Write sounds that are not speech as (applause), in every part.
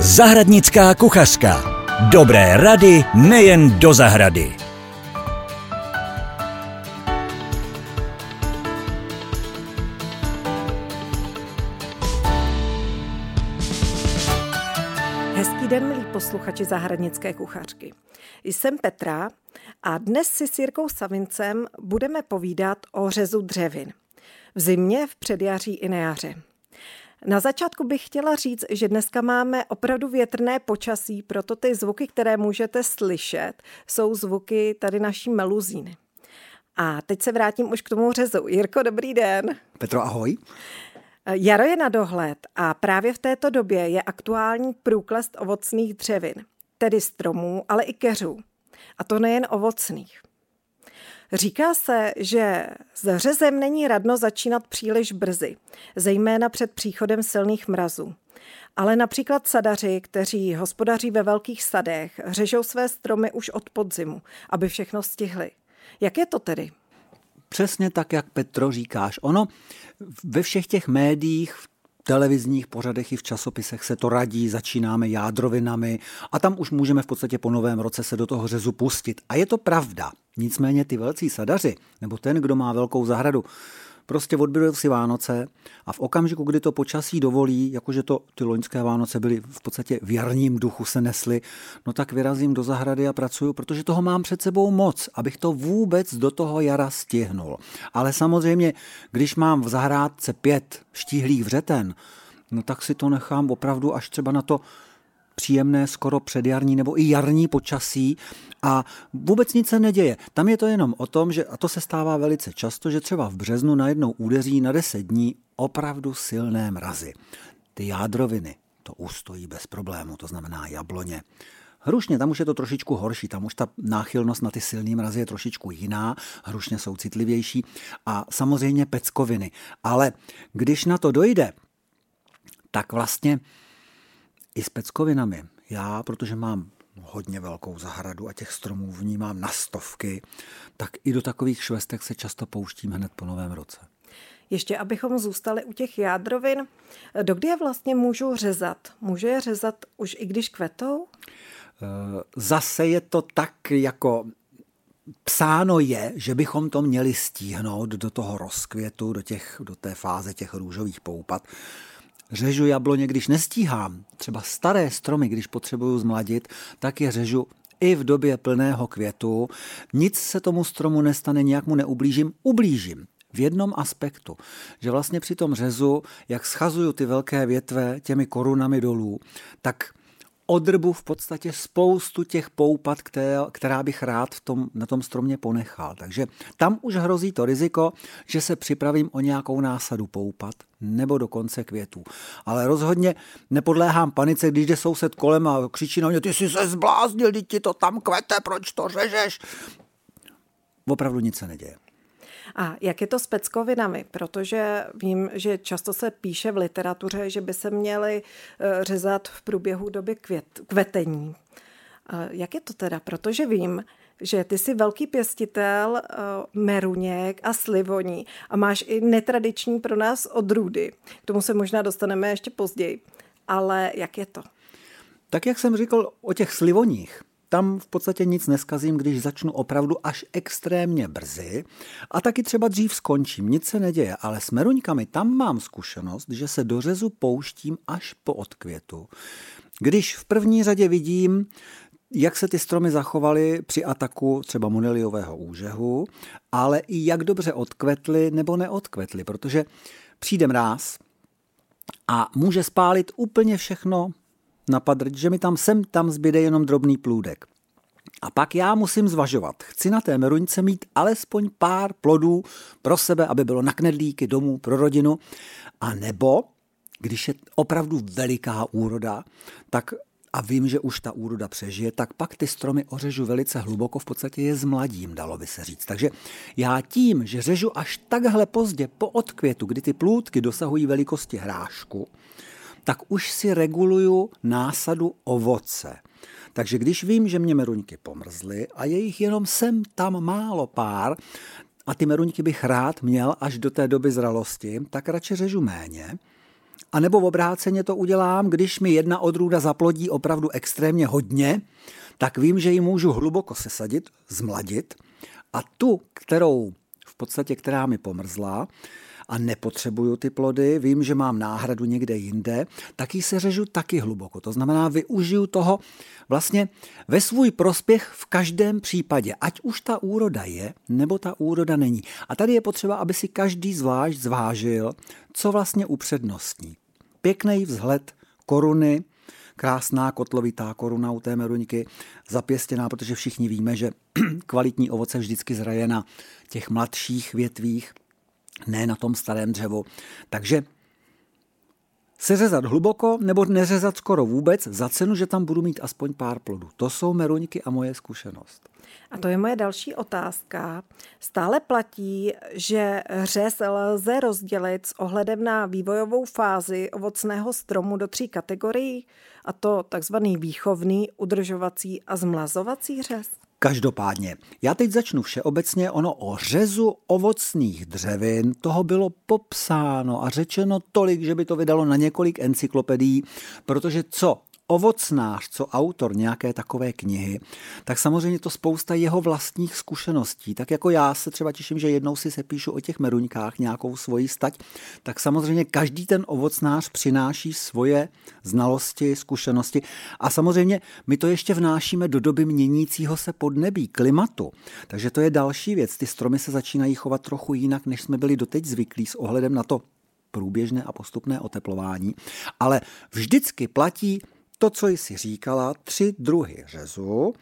Zahradnická kuchařka. Dobré rady nejen do zahrady. Hezký den, milí posluchači zahradnické kuchařky. Jsem Petra a dnes si s Jirkou Savincem budeme povídat o řezu dřevin. V zimě, v předjaří i na jaře. Na začátku bych chtěla říct, že dneska máme opravdu větrné počasí, proto ty zvuky, které můžete slyšet, jsou zvuky tady naší meluzíny. A teď se vrátím už k tomu řezu. Jirko, dobrý den. Petro, ahoj. Jaro je na dohled a právě v této době je aktuální průklest ovocných dřevin, tedy stromů, ale i keřů. A to nejen ovocných. Říká se, že s řezem není radno začínat příliš brzy, zejména před příchodem silných mrazů. Ale například sadaři, kteří hospodaří ve velkých sadech, řežou své stromy už od podzimu, aby všechno stihli. Jak je to tedy? Přesně tak, jak Petro říkáš. Ono ve všech těch médiích, v televizních pořadech i v časopisech se to radí, začínáme jádrovinami a tam už můžeme v podstatě po novém roce se do toho řezu pustit. A je to pravda. Nicméně ty velcí sadaři, nebo ten, kdo má velkou zahradu, prostě odbydou si Vánoce a v okamžiku, kdy to počasí dovolí, jakože to ty loňské Vánoce byly v podstatě v jarním duchu se nesly, no tak vyrazím do zahrady a pracuju, protože toho mám před sebou moc, abych to vůbec do toho jara stihnul. Ale samozřejmě, když mám v zahrádce pět štíhlých vřeten, no tak si to nechám opravdu až třeba na to příjemné skoro předjarní nebo i jarní počasí a vůbec nic se neděje. Tam je to jenom o tom, že, a to se stává velice často, že třeba v březnu najednou údeří na 10 dní opravdu silné mrazy. Ty jádroviny to ustojí bez problému, to znamená jabloně. Hrušně, tam už je to trošičku horší, tam už ta náchylnost na ty silné mrazy je trošičku jiná, hrušně jsou citlivější a samozřejmě peckoviny. Ale když na to dojde, tak vlastně i s peckovinami. Já, protože mám hodně velkou zahradu a těch stromů v ní mám na stovky, tak i do takových švestek se často pouštím hned po novém roce. Ještě abychom zůstali u těch jádrovin, dokdy je vlastně můžu řezat? Můžu je řezat už i když kvetou? Eh, zase je to tak jako psáno je, že bychom to měli stíhnout do toho rozkvětu, do, těch, do té fáze těch růžových poupat. Řežu jabloně, když nestíhám, třeba staré stromy, když potřebuju zmladit, tak je řežu i v době plného květu. Nic se tomu stromu nestane, nějak mu neublížím, ublížím v jednom aspektu, že vlastně při tom řezu, jak schazuju ty velké větve těmi korunami dolů, tak odrbu v podstatě spoustu těch poupat, které, která bych rád v tom, na tom stromě ponechal. Takže tam už hrozí to riziko, že se připravím o nějakou násadu poupat nebo dokonce květů. Ale rozhodně nepodléhám panice, když jde soused kolem a křičí na mě, ty jsi se zbláznil, ti to tam kvete, proč to řežeš? Opravdu nic se neděje. A jak je to s peckovinami? Protože vím, že často se píše v literatuře, že by se měly eh, řezat v průběhu doby květ, kvetení. Jak je to teda? Protože vím, že ty jsi velký pěstitel uh, meruněk a slivoní a máš i netradiční pro nás odrůdy. K tomu se možná dostaneme ještě později. Ale jak je to? Tak jak jsem říkal o těch slivoních, tam v podstatě nic neskazím, když začnu opravdu až extrémně brzy a taky třeba dřív skončím, nic se neděje, ale s meruňkami tam mám zkušenost, že se do řezu pouštím až po odkvětu. Když v první řadě vidím, jak se ty stromy zachovaly při ataku třeba moneliového úžehu, ale i jak dobře odkvetly nebo neodkvetly, protože přijde mráz a může spálit úplně všechno napadrt, že mi tam sem tam zbyde jenom drobný plůdek. A pak já musím zvažovat. Chci na té meruňce mít alespoň pár plodů pro sebe, aby bylo na knedlíky domů, pro rodinu. A nebo, když je opravdu veliká úroda, tak a vím, že už ta úroda přežije, tak pak ty stromy ořežu velice hluboko, v podstatě je zmladím, dalo by se říct. Takže já tím, že řežu až takhle pozdě po odkvětu, kdy ty plůdky dosahují velikosti hrášku, tak už si reguluju násadu ovoce. Takže když vím, že mě meruňky pomrzly a je jich jenom sem tam málo pár, a ty meruňky bych rád měl až do té doby zralosti, tak radši řežu méně A nebo v obráceně to udělám, když mi jedna odrůda zaplodí opravdu extrémně hodně, tak vím, že ji můžu hluboko sesadit, zmladit a tu, kterou v podstatě, která mi pomrzla, a nepotřebuju ty plody, vím, že mám náhradu někde jinde, tak ji seřežu taky hluboko. To znamená, využiju toho vlastně ve svůj prospěch v každém případě, ať už ta úroda je, nebo ta úroda není. A tady je potřeba, aby si každý zvlášť zvážil, co vlastně upřednostní. Pěkný vzhled koruny, krásná kotlovitá koruna u té meruňky, zapěstěná, protože všichni víme, že (clears throat) kvalitní ovoce vždycky zraje na těch mladších větvích, ne na tom starém dřevu. Takže seřezat hluboko nebo neřezat skoro vůbec za cenu, že tam budu mít aspoň pár plodů. To jsou meruňky a moje zkušenost. A to je moje další otázka. Stále platí, že řez lze rozdělit s ohledem na vývojovou fázi ovocného stromu do tří kategorií, a to takzvaný výchovný, udržovací a zmlazovací řez? Každopádně, já teď začnu všeobecně, ono o řezu ovocných dřevin, toho bylo popsáno a řečeno tolik, že by to vydalo na několik encyklopedií, protože co ovocnář, co autor nějaké takové knihy, tak samozřejmě to spousta jeho vlastních zkušeností. Tak jako já se třeba těším, že jednou si se píšu o těch meruňkách nějakou svoji stať, tak samozřejmě každý ten ovocnář přináší svoje znalosti, zkušenosti a samozřejmě my to ještě vnášíme do doby měnícího se podnebí, klimatu. Takže to je další věc. Ty stromy se začínají chovat trochu jinak, než jsme byli doteď zvyklí s ohledem na to průběžné a postupné oteplování. Ale vždycky platí to, co jsi říkala, tři druhy řezu.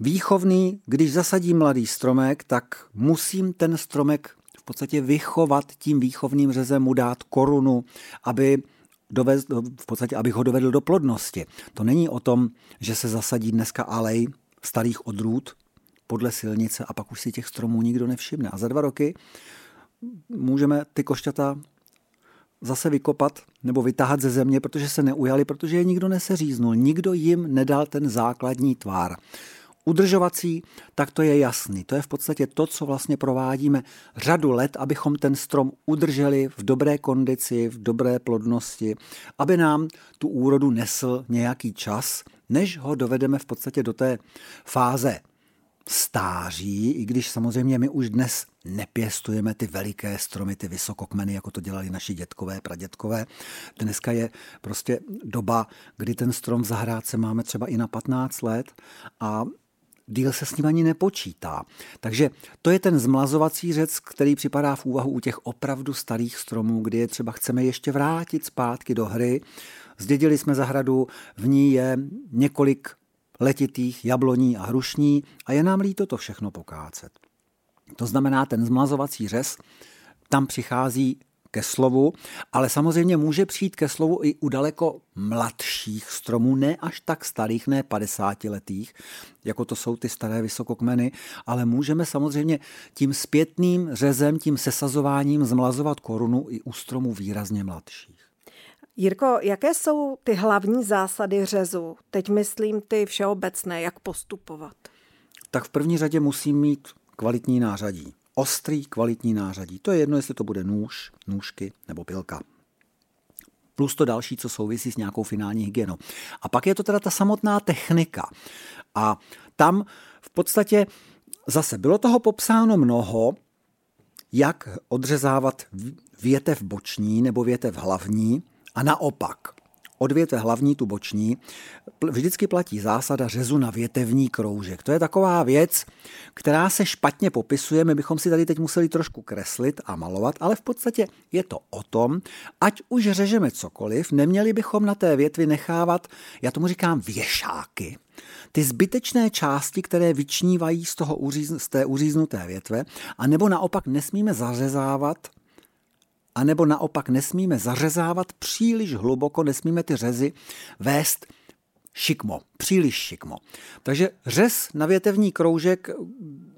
Výchovný, když zasadím mladý stromek, tak musím ten stromek v podstatě vychovat tím výchovným řezem, mu dát korunu, aby dovez, v podstatě, abych ho dovedl do plodnosti. To není o tom, že se zasadí dneska alej starých odrůd podle silnice a pak už si těch stromů nikdo nevšimne. A za dva roky můžeme ty košťata zase vykopat nebo vytáhat ze země, protože se neujali, protože je nikdo neseříznul. Nikdo jim nedal ten základní tvár. Udržovací, tak to je jasný. To je v podstatě to, co vlastně provádíme řadu let, abychom ten strom udrželi v dobré kondici, v dobré plodnosti, aby nám tu úrodu nesl nějaký čas, než ho dovedeme v podstatě do té fáze stáří, i když samozřejmě my už dnes nepěstujeme ty veliké stromy, ty vysokokmeny, jako to dělali naši dětkové, pradětkové. Dneska je prostě doba, kdy ten strom v zahrádce máme třeba i na 15 let a díl se s ním ani nepočítá. Takže to je ten zmlazovací řec, který připadá v úvahu u těch opravdu starých stromů, kdy je třeba chceme ještě vrátit zpátky do hry. Zdědili jsme zahradu, v ní je několik letitých jabloní a hrušní a je nám líto to všechno pokácet. To znamená, ten zmlazovací řez tam přichází ke slovu, ale samozřejmě může přijít ke slovu i u daleko mladších stromů, ne až tak starých, ne 50 letých, jako to jsou ty staré vysokokmeny, ale můžeme samozřejmě tím zpětným řezem, tím sesazováním zmlazovat korunu i u stromů výrazně mladších. Jirko, jaké jsou ty hlavní zásady řezu? Teď myslím ty všeobecné, jak postupovat. Tak v první řadě musím mít kvalitní nářadí. Ostrý kvalitní nářadí. To je jedno, jestli to bude nůž, nůžky nebo pilka. Plus to další, co souvisí s nějakou finální hygienou. A pak je to teda ta samotná technika. A tam v podstatě zase bylo toho popsáno mnoho, jak odřezávat větev boční nebo větev hlavní, a naopak, od větve hlavní tu boční vždycky platí zásada řezu na větevní kroužek. To je taková věc, která se špatně popisuje. My bychom si tady teď museli trošku kreslit a malovat, ale v podstatě je to o tom, ať už řežeme cokoliv, neměli bychom na té větvi nechávat, já tomu říkám věšáky, ty zbytečné části, které vyčnívají z, toho, z té uříznuté větve, a nebo naopak nesmíme zařezávat anebo naopak nesmíme zařezávat příliš hluboko, nesmíme ty řezy vést šikmo, příliš šikmo. Takže řez na větevní kroužek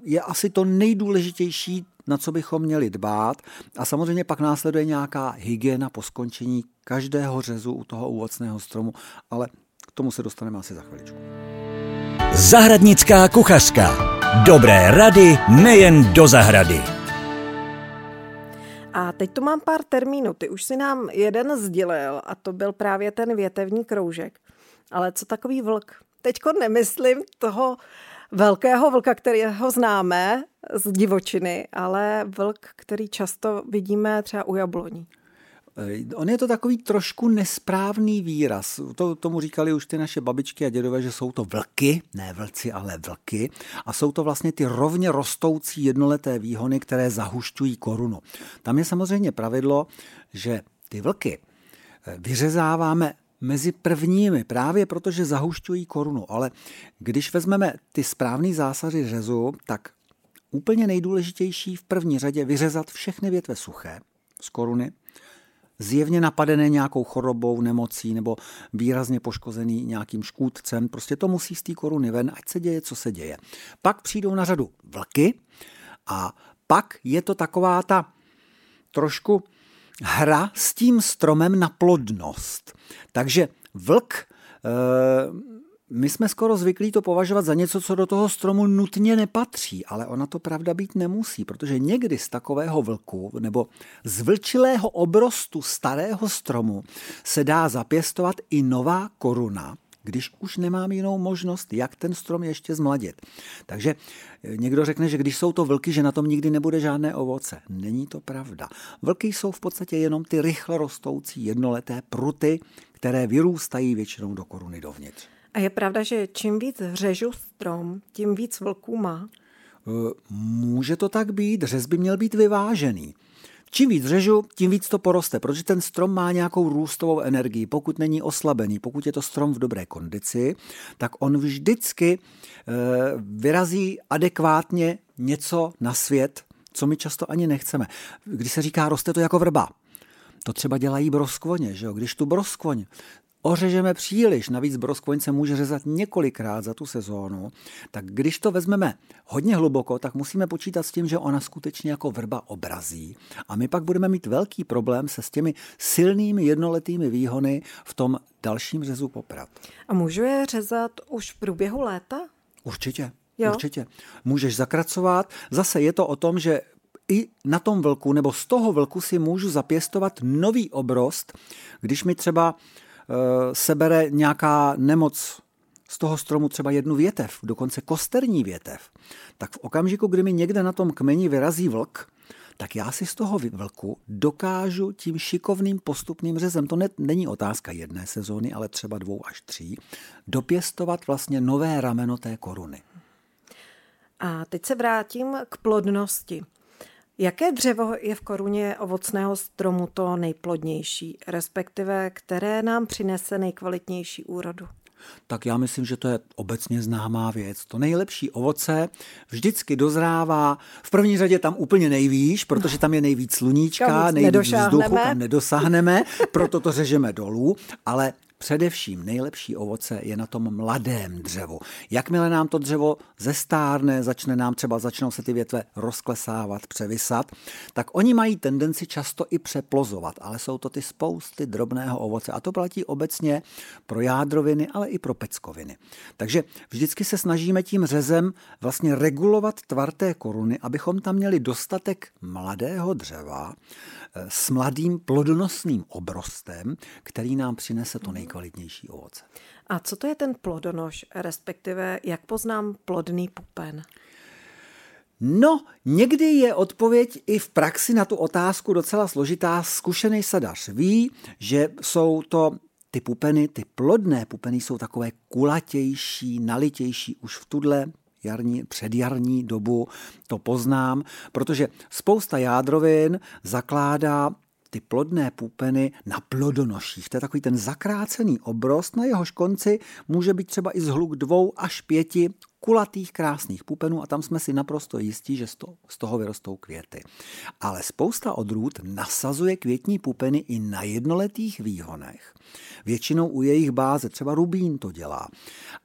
je asi to nejdůležitější, na co bychom měli dbát. A samozřejmě pak následuje nějaká hygiena po skončení každého řezu u toho ovocného stromu, ale k tomu se dostaneme asi za chviličku. Zahradnická kuchařka. Dobré rady nejen do zahrady. A teď tu mám pár termínů. Ty už si nám jeden sdělil a to byl právě ten větevní kroužek. Ale co takový vlk? Teďko nemyslím toho velkého vlka, kterého známe z divočiny, ale vlk, který často vidíme třeba u jabloní. Eh, on je to takový trošku nesprávný výraz. To, tomu říkali už ty naše babičky a dědové, že jsou to vlky, ne vlci, ale vlky. A jsou to vlastně ty rovně rostoucí jednoleté výhony, které zahušťují korunu. Tam je samozřejmě pravidlo, že ty vlky eh, vyřezáváme mezi prvními, právě protože zahušťují korunu. Ale když vezmeme ty správné zásahy řezu, tak úplně nejdůležitější v první řadě vyřezat všechny větve suché z koruny, zjevně napadené nějakou chorobou, nemocí nebo výrazně poškozený nějakým škůdcem. Prostě to musí z té koruny ven, ať se děje, co se děje. Pak přijdou na řadu vlky a pak je to taková ta trošku hra s tím stromem na plodnost. Takže vlk e, my jsme skoro zvyklí to považovat za něco, co do toho stromu nutně nepatří, ale ona to pravda být nemusí, protože někdy z takového vlku nebo z vlčilého obrostu starého stromu se dá zapěstovat i nová koruna, když už nemám jinou možnost, jak ten strom ještě zmladit. Takže eh, někdo řekne, že když jsou to vlky, že na tom nikdy nebude žádné ovoce. Není to pravda. Vlky jsou v podstatě jenom ty rychle rostoucí jednoleté pruty, které vyrůstají většinou do koruny dovnitř. A je pravda, že čím víc řežu strom, tím víc vlků má? E, může to tak být, řez by měl být vyvážený. Čím víc řežu, tím víc to poroste, protože ten strom má nějakou růstovou energii. Pokud není oslabený, pokud je to strom v dobré kondici, tak on vždycky e, vyrazí adekvátně něco na svět, co my často ani nechceme. Když se říká, roste to jako vrba, to třeba dělají broskvoně, že jo? Když tu broskvoň ořežeme příliš, navíc broskvoň se může řezat několikrát za tu sezónu, tak když to vezmeme hodně hluboko, tak musíme počítat s tím, že ona skutečně jako vrba obrazí a my pak budeme mít velký problém se s těmi silnými jednoletými výhony v tom dalším řezu poprat. A můžu je řezat už v průběhu léta? Určitě. Jo. Určitě. Můžeš zakracovat. Zase je to o tom, že i na tom vlku, nebo z toho vlku si můžu zapěstovat nový obrost, když mi třeba sebere nějaká nemoc z toho stromu třeba jednu větev, dokonce kosterní větev, tak v okamžiku, kdy mi někde na tom kmeni vyrazí vlk, tak já si z toho vlku dokážu tím šikovným postupným řezem, to ne, není otázka jedné sezóny, ale třeba dvou až tří, dopěstovat vlastně nové rameno té koruny. A teď se vrátím k plodnosti. Jaké dřevo je v koruně ovocného stromu to nejplodnější, respektive které nám přinese nejkvalitnější úrodu? tak já myslím, že to je obecně známá věc. To nejlepší ovoce vždycky dozrává v první řadě tam úplně nejvýš, protože tam je nejvíc sluníčka, nejvíc vzduchu, tam nedosáhneme, proto to řežeme dolů, ale Především nejlepší ovoce je na tom mladém dřevu. Jakmile nám to dřevo zestárne, začne nám třeba začnou se ty větve rozklesávat, převysat, tak oni mají tendenci často i přeplozovat, ale jsou to ty spousty drobného ovoce a to platí obecně pro jádroviny, ale i pro peckoviny. Takže vždycky se snažíme tím řezem vlastně regulovat tvar té koruny, abychom tam měli dostatek mladého dřeva, s mladým plodonosným obrostem, který nám přinese to nejkvalitnější ovoce. A co to je ten plodonoš, respektive jak poznám plodný pupen? No, někdy je odpověď i v praxi na tu otázku docela složitá. Zkušený sadař ví, že jsou to ty pupeny, ty plodné pupeny jsou takové kulatější, nalitější už v tudle jarní, předjarní dobu to poznám, protože spousta jádrovin zakládá ty plodné pupeny na plodonoších. To je takový ten zakrácený obrost, na jehož konci může být třeba i zhluk dvou až pěti kulatých krásných pupenů a tam jsme si naprosto jistí, že z toho vyrostou květy. Ale spousta odrůd nasazuje květní pupeny i na jednoletých výhonech. Většinou u jejich báze, třeba rubín to dělá.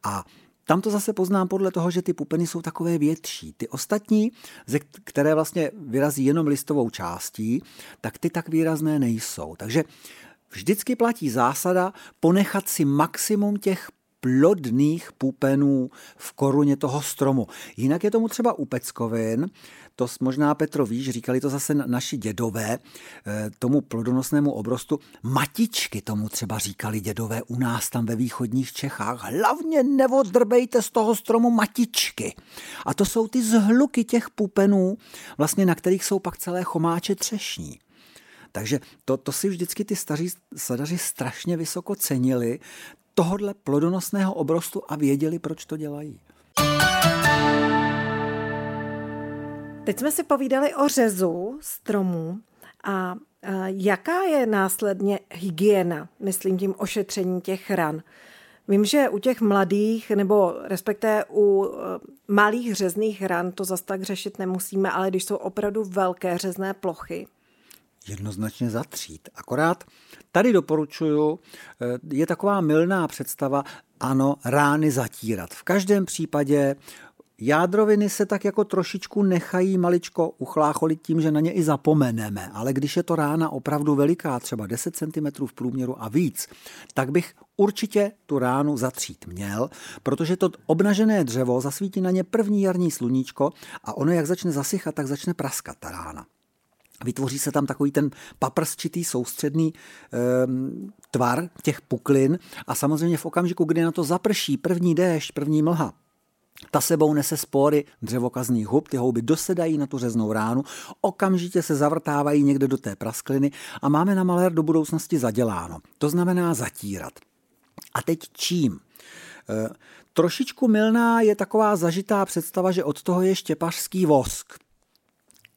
A tam to zase poznám podle toho, že ty pupeny jsou takové větší. Ty ostatní, které vlastně vyrazí jenom listovou částí, tak ty tak výrazné nejsou. Takže vždycky platí zásada ponechat si maximum těch plodných pupenů v koruně toho stromu. Jinak je tomu třeba u peckovin, to možná Petro víš, říkali to zase naši dědové, eh, tomu plodonosnému obrostu, matičky tomu třeba říkali dědové u nás tam ve východních Čechách. Hlavně neodrbejte z toho stromu matičky. A to jsou ty zhluky těch pupenů, vlastně na kterých jsou pak celé chomáče třešní. Takže to, to si vždycky ty staří sadaři strašně vysoko cenili, tohodle plodonosného obrostu a věděli, proč to dělají. Teď jsme si povídali o řezu stromů a jaká je následně hygiena, myslím tím ošetření těch ran. Vím, že u těch mladých, nebo respektive u e, malých řezných ran to zas tak řešit nemusíme, ale když jsou opravdu velké řezné plochy, jednoznačně zatřít. Akorát tady doporučuju, e, je taková milná představa, ano, rány zatírat. V každém případě Jádroviny se tak jako trošičku nechají maličko uchlácholit tím, že na ně i zapomeneme, ale když je to rána opravdu veliká, třeba 10 cm v průměru a víc, tak bych určitě tu ránu zatřít měl, protože to obnažené dřevo zasvítí na ně první jarní sluníčko a ono jak začne zasychat, tak začne praskat ta rána. Vytvoří se tam takový ten paprsčitý soustředný e, tvar těch puklin a samozřejmě v okamžiku, kdy na to zaprší první déšť, první mlha, ta sebou nese spory dřevokazných hub, ty houby dosedají na tu řeznou ránu, okamžitě se zavrtávají někde do té praskliny a máme na malér do budoucnosti zaděláno. To znamená zatírat. A teď čím? E, trošičku milná je taková zažitá představa, že od toho je štěpařský vosk.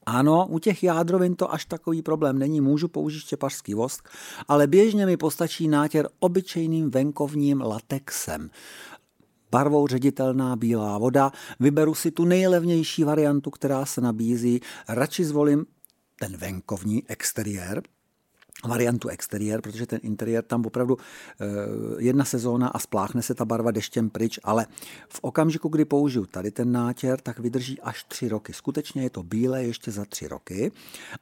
Ano, u těch jádrovin to až takový problém není, můžu použít štěpařský vosk, ale běžně mi postačí nátěr obyčejným venkovním latexem barvou ředitelná bílá voda. Vyberu si tu nejlevnější variantu, která se nabízí. Radši zvolím ten venkovní exteriér, variantu exteriér, protože ten interiér tam opravdu eh, jedna sezóna a spláchne se ta barva deštěm pryč, ale v okamžiku, kdy použiju tady ten nátěr, tak vydrží až tři roky. Skutečně je to bílé ještě za tři roky.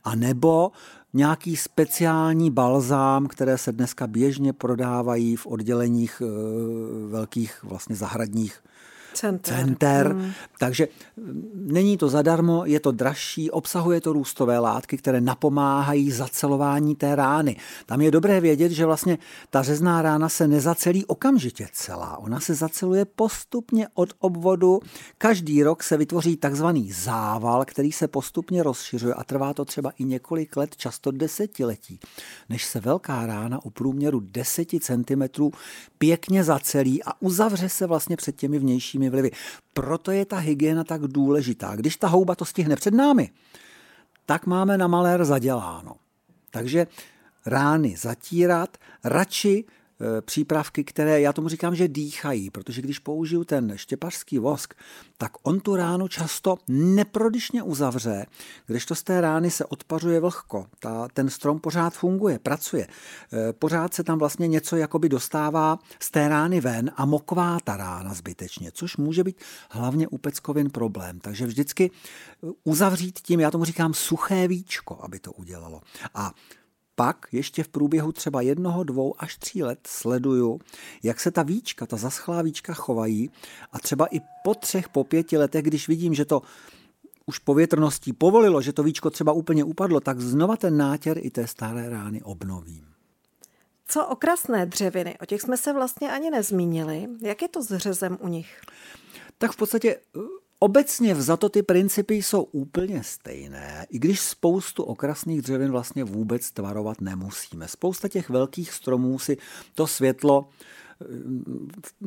A nebo nějaký speciální balzám, které se dneska běžně prodávají v odděleních eh, velkých vlastně zahradních center. center. Hmm. Takže mm, není to zadarmo, je to dražší, obsahuje to růstové látky, které napomáhají zacelování té rány. Tam je dobré vědět, že vlastně ta řezná rána se nezacelí okamžitě celá. Ona se zaceluje postupně od obvodu. Každý rok se vytvoří takzvaný zával, který se postupně rozšiřuje a trvá to třeba i několik let, často desetiletí, než se velká rána o průměru 10 cm pěkně zacelí a uzavře se vlastně před těmi vnějšími vnějšími vlivy. Proto je ta hygiena tak důležitá. Když ta houba to stihne před námi, tak máme na malér zaděláno. Takže rány zatírat, radši přípravky, které, já tomu říkám, že dýchají, protože když použiju ten štěpařský vosk, tak on tu ránu často neprodyšně uzavře, když to z té rány se odpařuje vlhko. Ta, ten strom pořád funguje, pracuje. E, pořád se tam vlastně něco jakoby dostává z té rány ven a mokvá ta rána zbytečně, což může být hlavně u peckovin problém. Takže vždycky uzavřít tím, já tomu říkám, suché víčko, aby to udělalo. A pak ještě v průběhu třeba jednoho, dvou až tří let sleduju, jak se ta víčka, ta zaschlá víčka chovají a třeba i po třech, po pěti letech, když vidím, že to už povětrností povolilo, že to víčko třeba úplně upadlo, tak znova ten nátěr i té staré rány obnovím. Co okrasné dřeviny? O těch jsme se vlastně ani nezmínili. Jak je to s řezem u nich? Tak v podstatě Obecně vzato ty principy jsou úplně stejné, i když spoustu okrasných dřevin vlastně vůbec tvarovat nemusíme. Spousta těch velkých stromů si to světlo eh,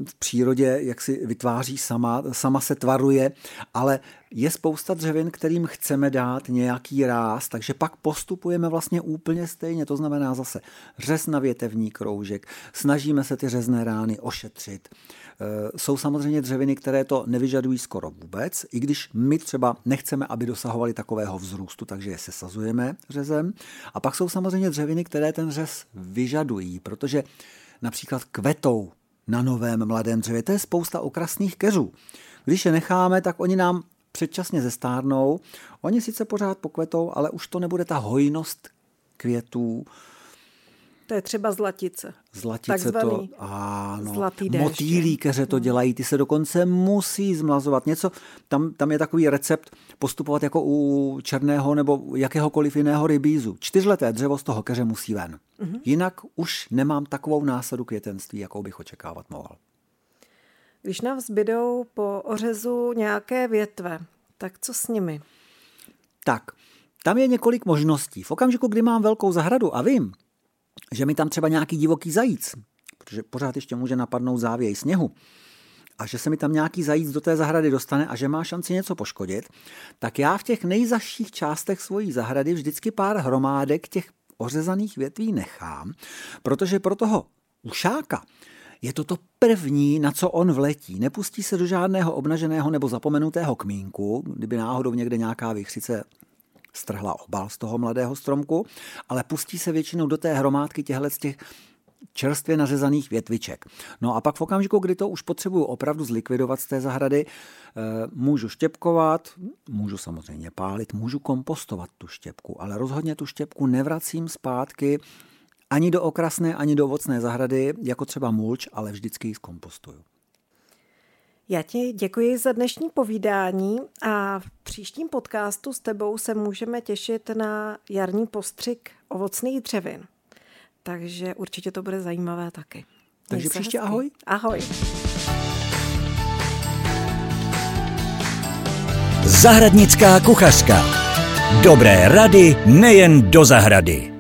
v přírodě jak si vytváří sama, sama se tvaruje, ale je spousta dřevin, kterým chceme dát nějaký ráz, takže pak postupujeme vlastně úplně stejně. To znamená zase řez na větevní kroužek, snažíme se ty řezné rány ošetřit. Eh, jsou samozřejmě dřeviny, které to nevyžadují skoro vůbec, i když my třeba nechceme, aby dosahovali takového vzrůstu, takže je sesazujeme řezem. A pak jsou samozřejmě dřeviny, které ten řez vyžadují, protože například kvetou na novém mladém dřevě. To je spousta okrasných keřů. Když je necháme, tak oni nám předčasně zestárnou. Oni sice pořád pokvetou, ale už to nebude ta hojnost květů, To je třeba zlatice. Zlatice Takzvaný to, ano, zlatý déšť. motýlí keře to dělají, ty se dokonce musí zmlazovat. Něco, tam, tam je takový recept postupovat jako u černého nebo jakéhokoliv jiného rybízu. Čtyřleté dřevo z toho keře musí ven. Mm-hmm. Jinak už nemám takovou násadu květenství, jakou bych očekávat mohl. Když nám zbydou po ořezu nějaké větve, tak co s nimi? Tak, tam je několik možností. V okamžiku, kdy mám velkou zahradu a vím, že mi tam třeba nějaký divoký zajíc, protože pořád ještě může napadnout závěj sněhu, a že se mi tam nějaký zajíc do té zahrady dostane a že má šanci něco poškodit, tak já v těch nejzaších částech svojí zahrady vždycky pár hromádek těch ořezaných větví nechám, protože pro toho ušáka je to to první, na co on vletí. Nepustí se do žádného obnaženého nebo zapomenutého kmínku, kdyby náhodou někde nějaká vychřice strhla obal z toho mladého stromku, ale pustí se většinou do té hromádky těchto těch čerstvě nařezaných větviček. No a pak v okamžiku, kdy to už potřebuju opravdu zlikvidovat z té zahrady, eh, můžu štěpkovat, můžu samozřejmě pálit, můžu kompostovat tu štěpku, ale rozhodně tu štěpku nevracím zpátky ani do okrasné, ani do ovocné zahrady, jako třeba mulč, ale vždycky ji zkompostuju. Já ti děkuji za dnešní povídání a v příštím podcastu s tebou se můžeme těšit na jarní postřik ovocných dřevin. Takže určitě to bude zajímavé taky. Takže příště hezky. ahoj. Ahoj. Zahradnická kuchařka. Dobré rady nejen do zahrady.